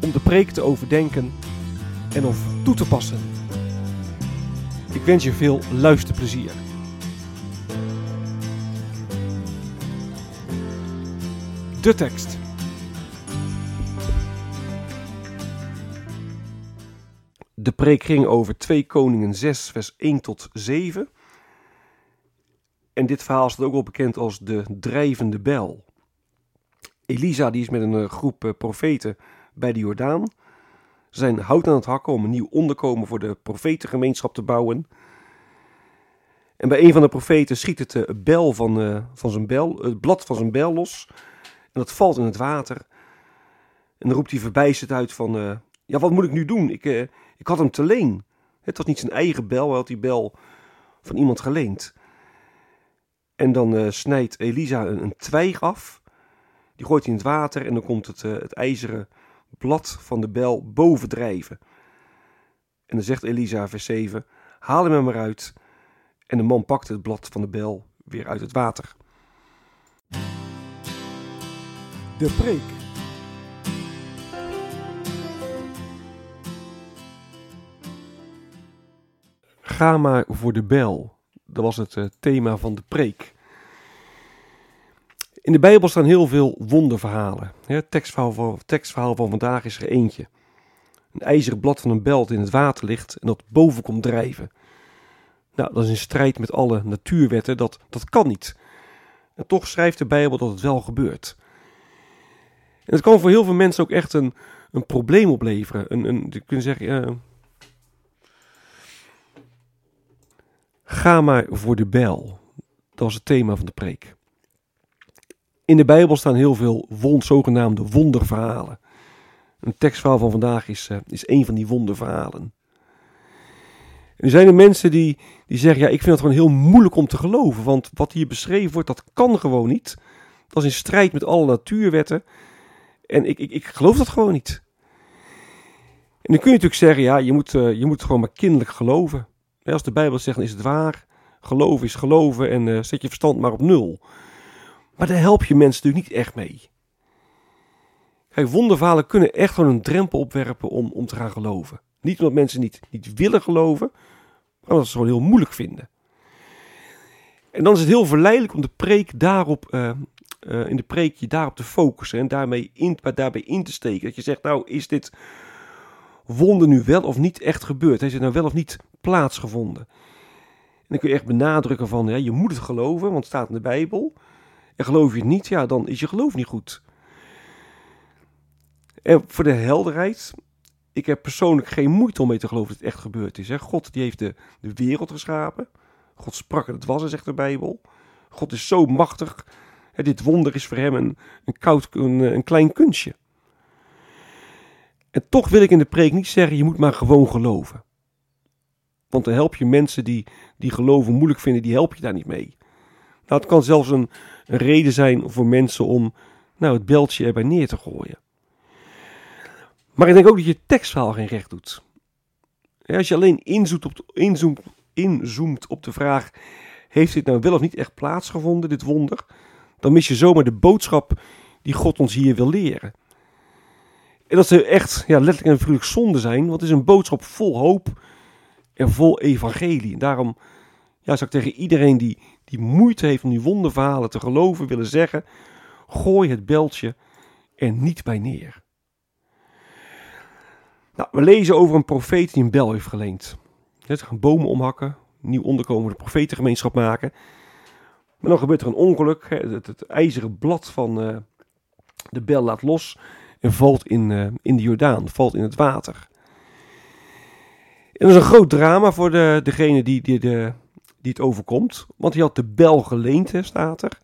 om de preek te overdenken en of toe te passen. Ik wens je veel luisterplezier. De tekst. De preek ging over 2 Koningen 6, vers 1 tot 7. En dit verhaal staat ook wel bekend als de drijvende bel. Elisa die is met een eh, groep eh, profeten bij de Jordaan. Ze zijn hout aan het hakken om een nieuw onderkomen voor de profetengemeenschap te bouwen. En bij een van de profeten schiet het uh, bel van, uh, van zijn bel, het blad van zijn bel los. En dat valt in het water. En dan roept hij verbijsterd uit van, uh, ja wat moet ik nu doen? Ik, ik had hem te leen. Het was niet zijn eigen bel, hij had die bel van iemand geleend. En dan snijdt Elisa een, een, twijg af. Die gooit hij in het water en dan komt het, het ijzeren blad van de bel bovendrijven. En dan zegt Elisa, vers 7, haal hem er maar uit. En de man pakt het blad van de bel weer uit het water. De preek. Ga maar voor de bel. Dat was het uh, thema van de preek. In de Bijbel staan heel veel wonderverhalen. Het tekstverhaal van, van vandaag is er eentje. Een ijzeren blad van een belt in het water ligt en dat boven komt drijven. Nou, dat is in strijd met alle natuurwetten. Dat, dat kan niet. En toch schrijft de Bijbel dat het wel gebeurt. En het kan voor heel veel mensen ook echt een, een probleem opleveren. Een, een, je kunt zeggen, uh, ga maar voor de bel. Dat was het thema van de preek. In de Bijbel staan heel veel wond, zogenaamde wonderverhalen. Een tekstverhaal van vandaag is, uh, is een van die wonderverhalen. Er zijn er mensen die, die zeggen, ja, ik vind het gewoon heel moeilijk om te geloven, want wat hier beschreven wordt, dat kan gewoon niet. Dat is in strijd met alle natuurwetten. En ik, ik, ik geloof dat gewoon niet. En dan kun je natuurlijk zeggen, ja, je moet, uh, je moet gewoon maar kinderlijk geloven. Als de Bijbel zegt, is het waar. Geloven is geloven en uh, zet je verstand maar op nul. Maar daar help je mensen natuurlijk niet echt mee. Kijk, kunnen echt gewoon een drempel opwerpen om, om te gaan geloven. Niet omdat mensen niet, niet willen geloven, maar omdat ze het gewoon heel moeilijk vinden. En dan is het heel verleidelijk om de preek daarop, uh, uh, in de preek je daarop te focussen en daarmee in, daarbij in te steken. Dat je zegt, nou is dit wonder nu wel of niet echt gebeurd? Heeft het nou wel of niet plaatsgevonden? En dan kun je echt benadrukken van, ja, je moet het geloven, want het staat in de Bijbel. En geloof je het niet, ja, dan is je geloof niet goed. En voor de helderheid, ik heb persoonlijk geen moeite om mee te geloven dat het echt gebeurd is. Hè. God die heeft de, de wereld geschapen. God sprak en het was, zegt de Bijbel. God is zo machtig. Hè, dit wonder is voor hem een, een, koud, een, een klein kunstje. En toch wil ik in de preek niet zeggen, je moet maar gewoon geloven. Want dan help je mensen die, die geloven moeilijk vinden, die help je daar niet mee. Nou, het kan zelfs een, een reden zijn voor mensen om nou, het beltje erbij neer te gooien. Maar ik denk ook dat je tekstverhaal geen recht doet. als je alleen inzoomt op, de, op de vraag: heeft dit nou wel of niet echt plaatsgevonden, dit wonder? Dan mis je zomaar de boodschap die God ons hier wil leren. En dat zou echt ja, letterlijk en figuurlijk zonde zijn, want het is een boodschap vol hoop en vol evangelie. En daarom ja, zou ik tegen iedereen die, die moeite heeft om die wonderverhalen te geloven, willen zeggen: gooi het beltje er niet bij neer. Nou, we lezen over een profeet die een bel heeft geleend. Ze gaan bomen omhakken, nieuw onderkomen de profetengemeenschap maken. Maar dan gebeurt er een ongeluk. Het, ijzeren blad van uh, de bel laat los en valt in, uh, in de Jordaan, valt in het water. Dat is een groot drama voor de, degene die, die, de, die het overkomt. Want hij had de bel geleend, hè, staat er.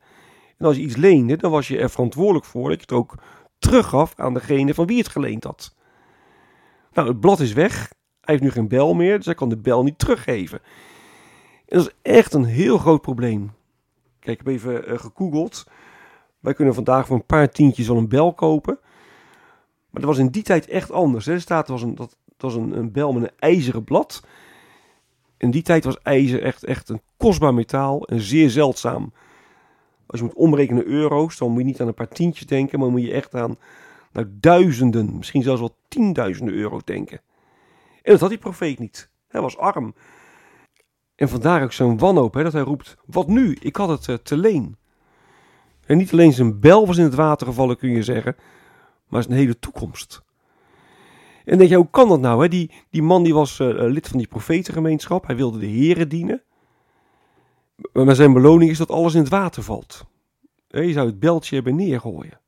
En als je iets leende, dan was je er verantwoordelijk voor dat je het ook teruggaf aan degene van wie het geleend had. Nou, het blad is weg. Hij heeft nu geen bel meer, dus hij kan de bel niet teruggeven. En dat is echt een heel groot probleem. Kijk, ik heb even uh, gegoogeld. Wij kunnen vandaag voor een paar tientjes al een bel kopen. Maar dat was in die tijd echt anders. Er staat, was een, dat, was een, een bel met een ijzeren blad. In die tijd was ijzer echt, echt een kostbaar metaal en zeer zeldzaam. Als je moet omrekenen euro's, dan moet je niet aan een paar tientjes denken, maar moet je echt aan nou, duizenden, misschien zelfs wel tienduizenden euro denken. En dat had die profeet niet. Hij was arm. En vandaar ook zo'n wanhoop, hè, dat hij roept, wat nu? Ik had het uh, te leen. En niet alleen zijn bel was in het water gevallen, kun je zeggen, maar zijn hele toekomst. En denk je, hoe kan dat nou? Hè? Die, die man die was uh, lid van die profetengemeenschap, hij wilde de heren dienen. Maar zijn beloning is dat alles in het water valt. Je zou het beltje hebben neergooien.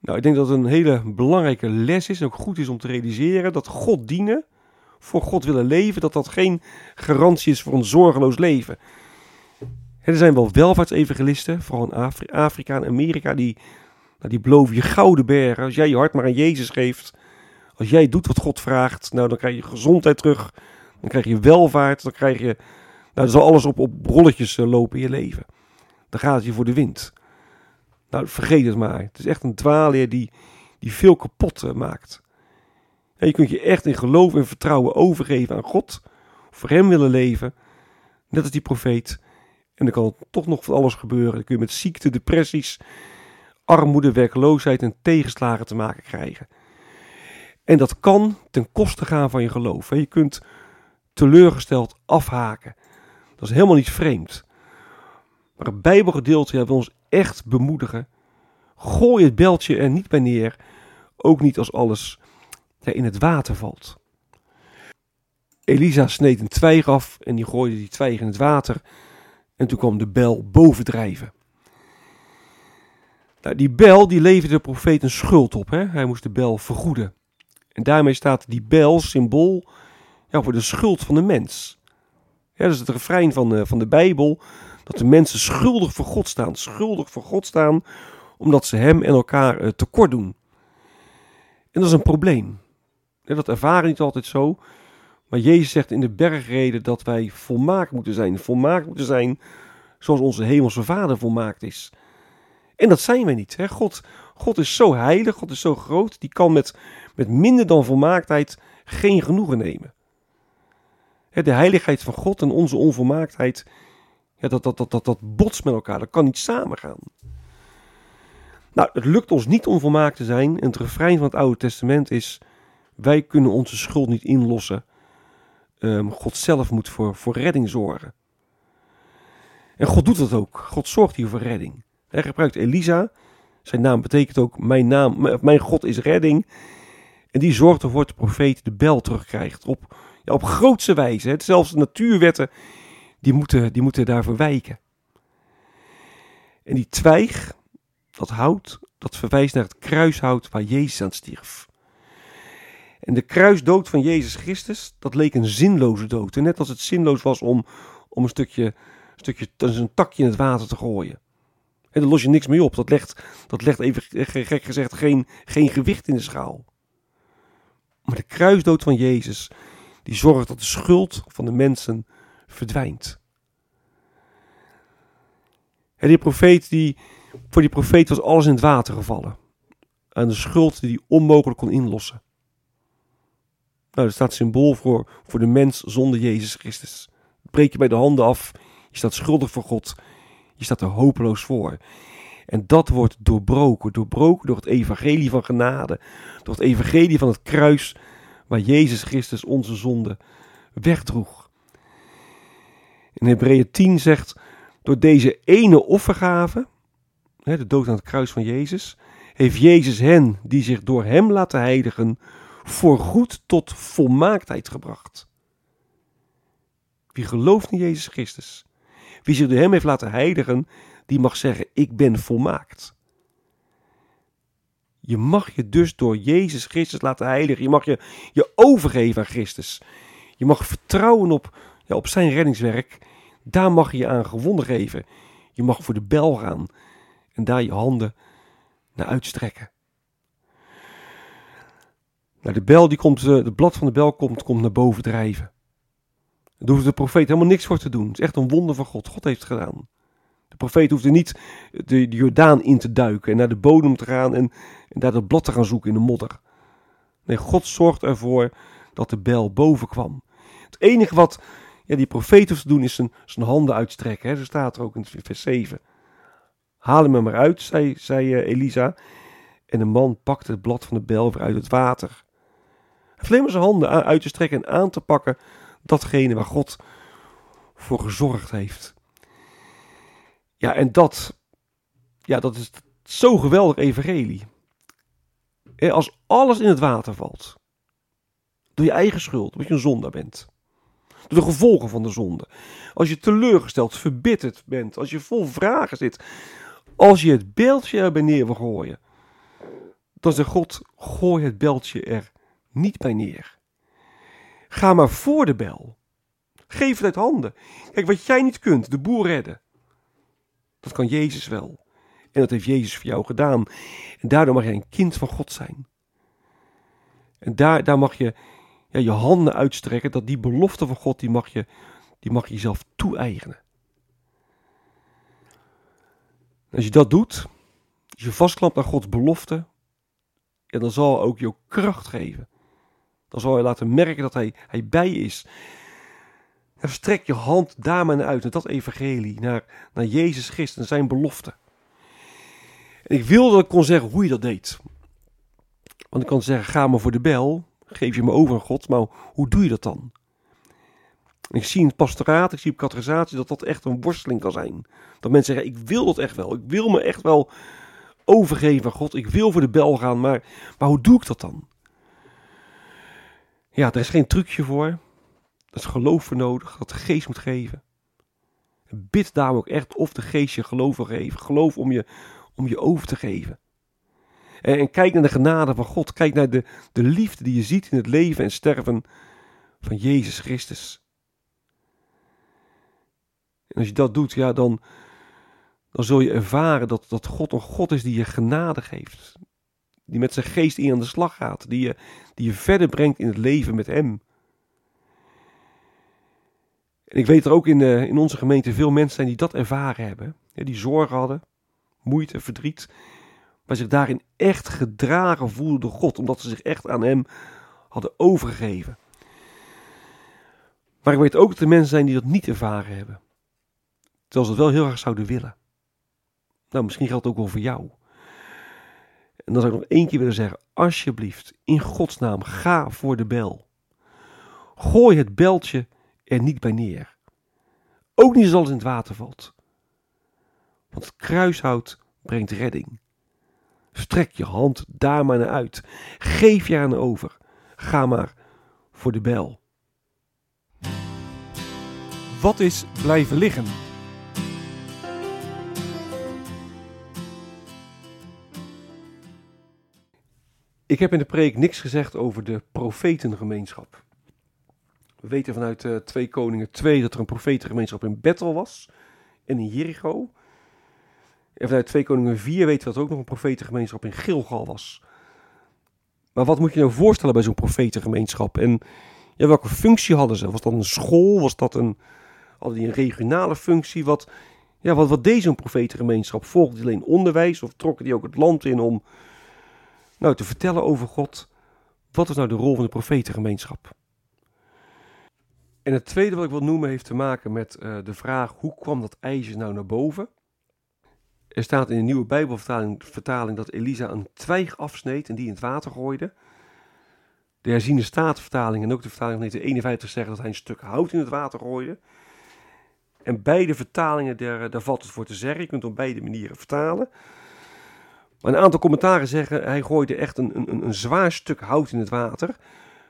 Nou, ik denk dat het een hele belangrijke les is en ook goed is om te realiseren dat God dienen, voor God willen leven, dat dat geen garantie is voor een zorgeloos leven. Er zijn wel welvaartsevangelisten, vooral in Afrika en Amerika, die, nou, die beloven je gouden bergen. Als jij je hart maar aan Jezus geeft, als jij doet wat God vraagt, nou, dan krijg je gezondheid terug, dan krijg je welvaart, dan krijg je, nou, dan zal alles op, op rolletjes eh, lopen in je leven. Dan gaat het je voor de wind. Nou, vergeet het maar. Het is echt een dwaalleer die, die veel kapot uh, maakt. En je kunt je echt in geloof en vertrouwen overgeven aan God. Voor hem willen leven. Net als die profeet. En dan kan toch nog van alles gebeuren. Dan kun je met ziekte, depressies, armoede, werkloosheid en tegenslagen te maken krijgen. En dat kan ten koste gaan van je geloof. Je kunt teleurgesteld afhaken. Dat is helemaal niet vreemd. Maar het Bijbelgedeelte wil ons echt bemoedigen. Gooi het beltje er niet bij neer. Ook niet als alles in het water valt. Elisa sneed een twijg af en die gooide die twijg in het water. En toen kwam de bel bovendrijven. Nou, die bel die leverde de profeet een schuld op. Hè? Hij moest de bel vergoeden. En daarmee staat die bel symbool ja, voor de schuld van de mens. Ja, dat is het refrein van de, van de Bijbel. Dat de mensen schuldig voor God staan. Schuldig voor God staan omdat ze hem en elkaar uh, tekort doen. En dat is een probleem. Dat ervaren niet altijd zo. Maar Jezus zegt in de bergreden dat wij volmaakt moeten zijn. Volmaakt moeten zijn zoals onze hemelse Vader volmaakt is. En dat zijn wij niet. Hè? God, God is zo heilig, God is zo groot, die kan met, met minder dan volmaaktheid geen genoegen nemen. De heiligheid van God en onze onvolmaaktheid, ja, dat, dat, dat, dat, dat botst met elkaar, dat kan niet samengaan. Nou, het lukt ons niet om volmaakt te zijn. En het refrein van het Oude Testament is: wij kunnen onze schuld niet inlossen. Um, God zelf moet voor, voor redding zorgen. En God doet dat ook. God zorgt hier voor redding. Hij gebruikt Elisa. Zijn naam betekent ook: mijn, naam, mijn God is redding. En die zorgt ervoor dat de profeet de bel terugkrijgt. Op, ja, op grootste wijze. Zelfs de natuurwetten die moeten, die moeten daarvoor wijken. En die twijg, dat hout, dat verwijst naar het kruishout waar Jezus aan stierf. En de kruisdood van Jezus Christus, dat leek een zinloze dood. En net als het zinloos was om, om een stukje, een stukje, een takje in het water te gooien. En daar los je niks mee op. Dat legt, dat legt even gek gezegd geen, geen gewicht in de schaal. Maar de kruisdood van Jezus, die zorgt dat de schuld van de mensen verdwijnt. En die profeet, die, voor die profeet was alles in het water gevallen. Aan de schuld die hij onmogelijk kon inlossen. Nou, dat staat symbool voor, voor de mens zonder Jezus Christus. Breek je bij de handen af, je staat schuldig voor God, je staat er hopeloos voor. En dat wordt doorbroken, doorbroken door het evangelie van genade, door het evangelie van het kruis, waar Jezus Christus onze zonde wegdroeg. In Hebreeën 10 zegt, door deze ene offergave, de dood aan het kruis van Jezus, heeft Jezus hen, die zich door hem laten heiligen, voorgoed tot volmaaktheid gebracht. Wie gelooft in Jezus Christus, wie zich door hem heeft laten heiligen, die mag zeggen: Ik ben volmaakt. Je mag je dus door Jezus Christus laten heiligen. Je mag je, je overgeven aan Christus. Je mag vertrouwen op, ja, op zijn reddingswerk. Daar mag je je aan gewonnen geven. Je mag voor de bel gaan en daar je handen naar uitstrekken. Nou, de bel die komt, het eh, blad van de bel komt, komt naar boven drijven. Daar hoeft de profeet helemaal niks voor te doen. Het is echt een wonder van God. God heeft gedaan. De profeet hoefde niet de, Jordaan in te duiken en naar de bodem te gaan en, en daar dat blad te gaan zoeken in de modder. Nee, God zorgt ervoor dat de bel boven kwam. Het enige wat ja, die profeet hoeft te doen is zijn, zijn handen uitstrekken. Hè. Zo staat er ook in vers 7. Haal hem er maar uit, zei, zei uh, Elisa. En de man pakte het blad van de bel weer uit het water. Hij heeft zijn handen uit te strekken en aan te pakken datgene waar God voor gezorgd heeft. Ja, en dat, ja, dat is zo geweldig evangelie. Als alles in het water valt, door je eigen schuld, omdat je een zondaar bent. Door de gevolgen van de zonde. Als je teleurgesteld, verbitterd bent, als je vol vragen zit, als je het beeldje erbij neer wil gooien, dan zegt God, gooi het beeldje er niet bij neer. Ga maar voor de bel. Geef het uit handen. Kijk, wat jij niet kunt, de boer redden. Dat kan Jezus wel. En dat heeft Jezus voor jou gedaan. En daardoor mag jij een kind van God zijn. En daar, daar mag je ja, je handen uitstrekken. Dat die belofte van God, die mag je, die mag je jezelf toe-eigenen. Als je dat doet, als je vastklampt aan Gods belofte, ja, dan zal ook je kracht geven. Dan zal hij laten merken dat hij, hij bij is. Dan strek je hand daar maar naar uit, naar dat evangelie, naar, naar Jezus Christus en zijn belofte. En ik wilde dat ik kon zeggen hoe je dat deed. Want ik kan zeggen, ga maar voor de bel, geef je me over aan God, maar hoe doe je dat dan? ik zie in het pastoraat, ik zie op categorisatie dat dat echt een worsteling kan zijn. Dat mensen zeggen, ik wil dat echt wel, ik wil me echt wel overgeven aan God, ik wil voor de bel gaan, maar, maar hoe doe ik dat dan? Ja, er is geen trucje voor. Er is geloof voor nodig, dat de geest moet geven. Bid daarom ook echt of de geest je geloof wil geven. Geloof om je, om je over te geven. En, en kijk naar de genade van God. Kijk naar de, de liefde die je ziet in het leven en sterven van Jezus Christus. En als je dat doet, ja, dan, dan zul je ervaren dat, dat God een God is die je genade geeft. Die met zijn geest in aan de slag gaat. Die je, die je verder brengt in het leven met hem. En ik weet er ook in, uh, in onze gemeente veel mensen zijn die dat ervaren hebben. die zorgen hadden, moeite, verdriet. Maar zich daarin echt gedragen voelden door God. Omdat ze zich echt aan hem hadden overgegeven. Maar ik weet ook dat er mensen zijn die dat niet ervaren hebben. Terwijl ze het wel heel erg zouden willen. Nou, misschien geldt het ook wel voor jou. En dan zou ik nog één keer willen zeggen: alsjeblieft, in Gods naam, ga voor de bel. Gooi het beltje er niet bij neer. Ook niet zoals het in het water valt. Want het kruishout brengt redding. Strek je hand daar maar naar uit. Geef je aan over. Ga maar voor de bel. Wat is blijven liggen? Ik heb in de preek niks gezegd over de profetengemeenschap. We weten vanuit uh, eh, 2 Koningen 2 dat er een profetengemeenschap in Bethel was en in Jericho. En vanuit 2 Koningen 4 weten we dat er ook nog een profetengemeenschap in Gilgal was. Maar wat moet je nou voorstellen bij zo'n profetengemeenschap? En ja, welke functie hadden ze? Was dat een school? Was dat een, hadden die een regionale functie? Wat, ja, wat, wat deed zo'n profetengemeenschap? Volgde die alleen onderwijs of trokken die ook het land in om nou, te vertellen over God? Wat is nou de rol van de profetengemeenschap? En het tweede wat ik wil noemen heeft te maken met uh, de vraag: hoe kwam dat ijzer nou naar boven? Er staat in de nieuwe Bijbelvertaling vertaling dat Elisa een twijg afsneed en die in het water gooide. De herziende staatvertaling en ook de vertaling van 1951 zeggen dat hij een stuk hout in het water gooide. En beide vertalingen, daar, daar valt het voor te zeggen. Je kunt op beide manieren vertalen. Maar een aantal commentaren zeggen hij gooide echt een, een, een zwaar stuk hout in het water.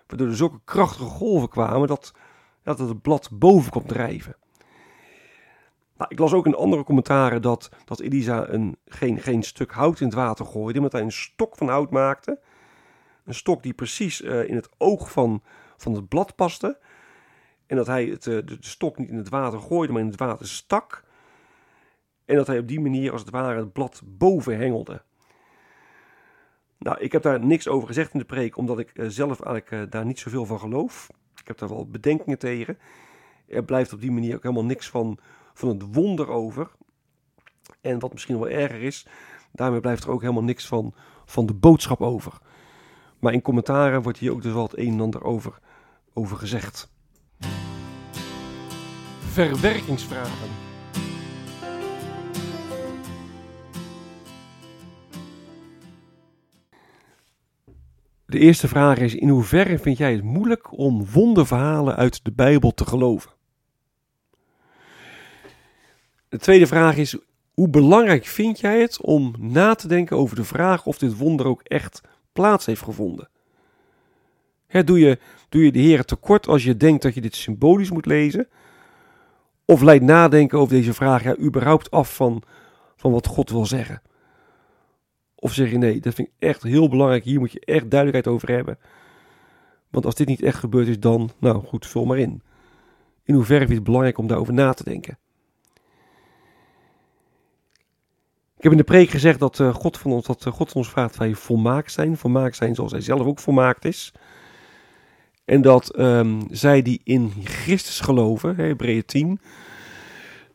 Waardoor er zulke krachtige golven kwamen dat, dat het blad boven kon drijven. Nou, ik las ook in andere commentaren dat, dat Elisa een, geen, geen stuk hout in het water gooide, maar dat hij een stok van hout maakte. Een stok die precies uh, in het oog van, van het blad paste. En dat hij het, uh, de, de, stok niet in het water gooide, maar in het water stak. En dat hij op die manier als het ware het blad boven hengelde. Nou, ik heb daar niks over gezegd in de preek, omdat ik uh, zelf eigenlijk daar niet zoveel van geloof. Ik heb daar wel bedenkingen tegen. Er blijft op die manier ook helemaal niks van van het wonder over. En wat misschien wel erger is, daarmee blijft er ook helemaal niks van, van de boodschap over. Maar in commentaren wordt hier ook dus wel het een en ander over, over gezegd. Verwerkingsvragen. De eerste vraag is: in hoeverre vind jij het moeilijk om wonderverhalen uit de Bijbel te geloven? De tweede vraag is: hoe belangrijk vind jij het om na te denken over de vraag of dit wonder ook echt plaats heeft gevonden? doe, je, doe je de Heer tekort als je denkt dat je dit symbolisch moet lezen? Of leidt nadenken over deze vraag überhaupt af van, van wat God wil zeggen? Of zeg je nee, dat vind ik echt heel belangrijk, hier moet je echt duidelijkheid over hebben. Want als dit niet echt gebeurd is, dan, nou goed, vul maar in. In hoeverre je het belangrijk om daarover na te denken? Ik heb in de preek gezegd dat, uh, God, van ons, dat uh, God ons vraagt dat wij volmaakt zijn. Volmaakt zijn zoals hij zelf ook volmaakt is. En dat um, zij die in Christus geloven, Hebreeën 10,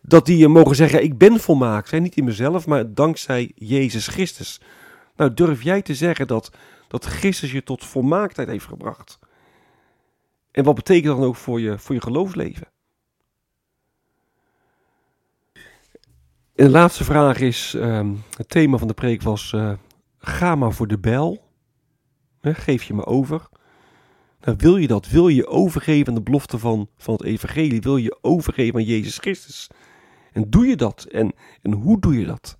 dat die uh, mogen zeggen, ik ben volmaakt. Hè? Niet in mezelf, maar dankzij Jezus Christus. Nou, durf jij te zeggen dat, dat Christus je tot volmaaktheid heeft gebracht? En wat betekent dat dan ook voor je, voor je geloofsleven? En de laatste vraag is, um, het thema van de preek was, uh, ga maar voor de bel. geef je me over. Nou, wil je dat? Wil je overgeven aan de belofte van, van het evangelie? Wil je overgeven aan Jezus Christus? En doe je dat? En, en hoe doe je dat?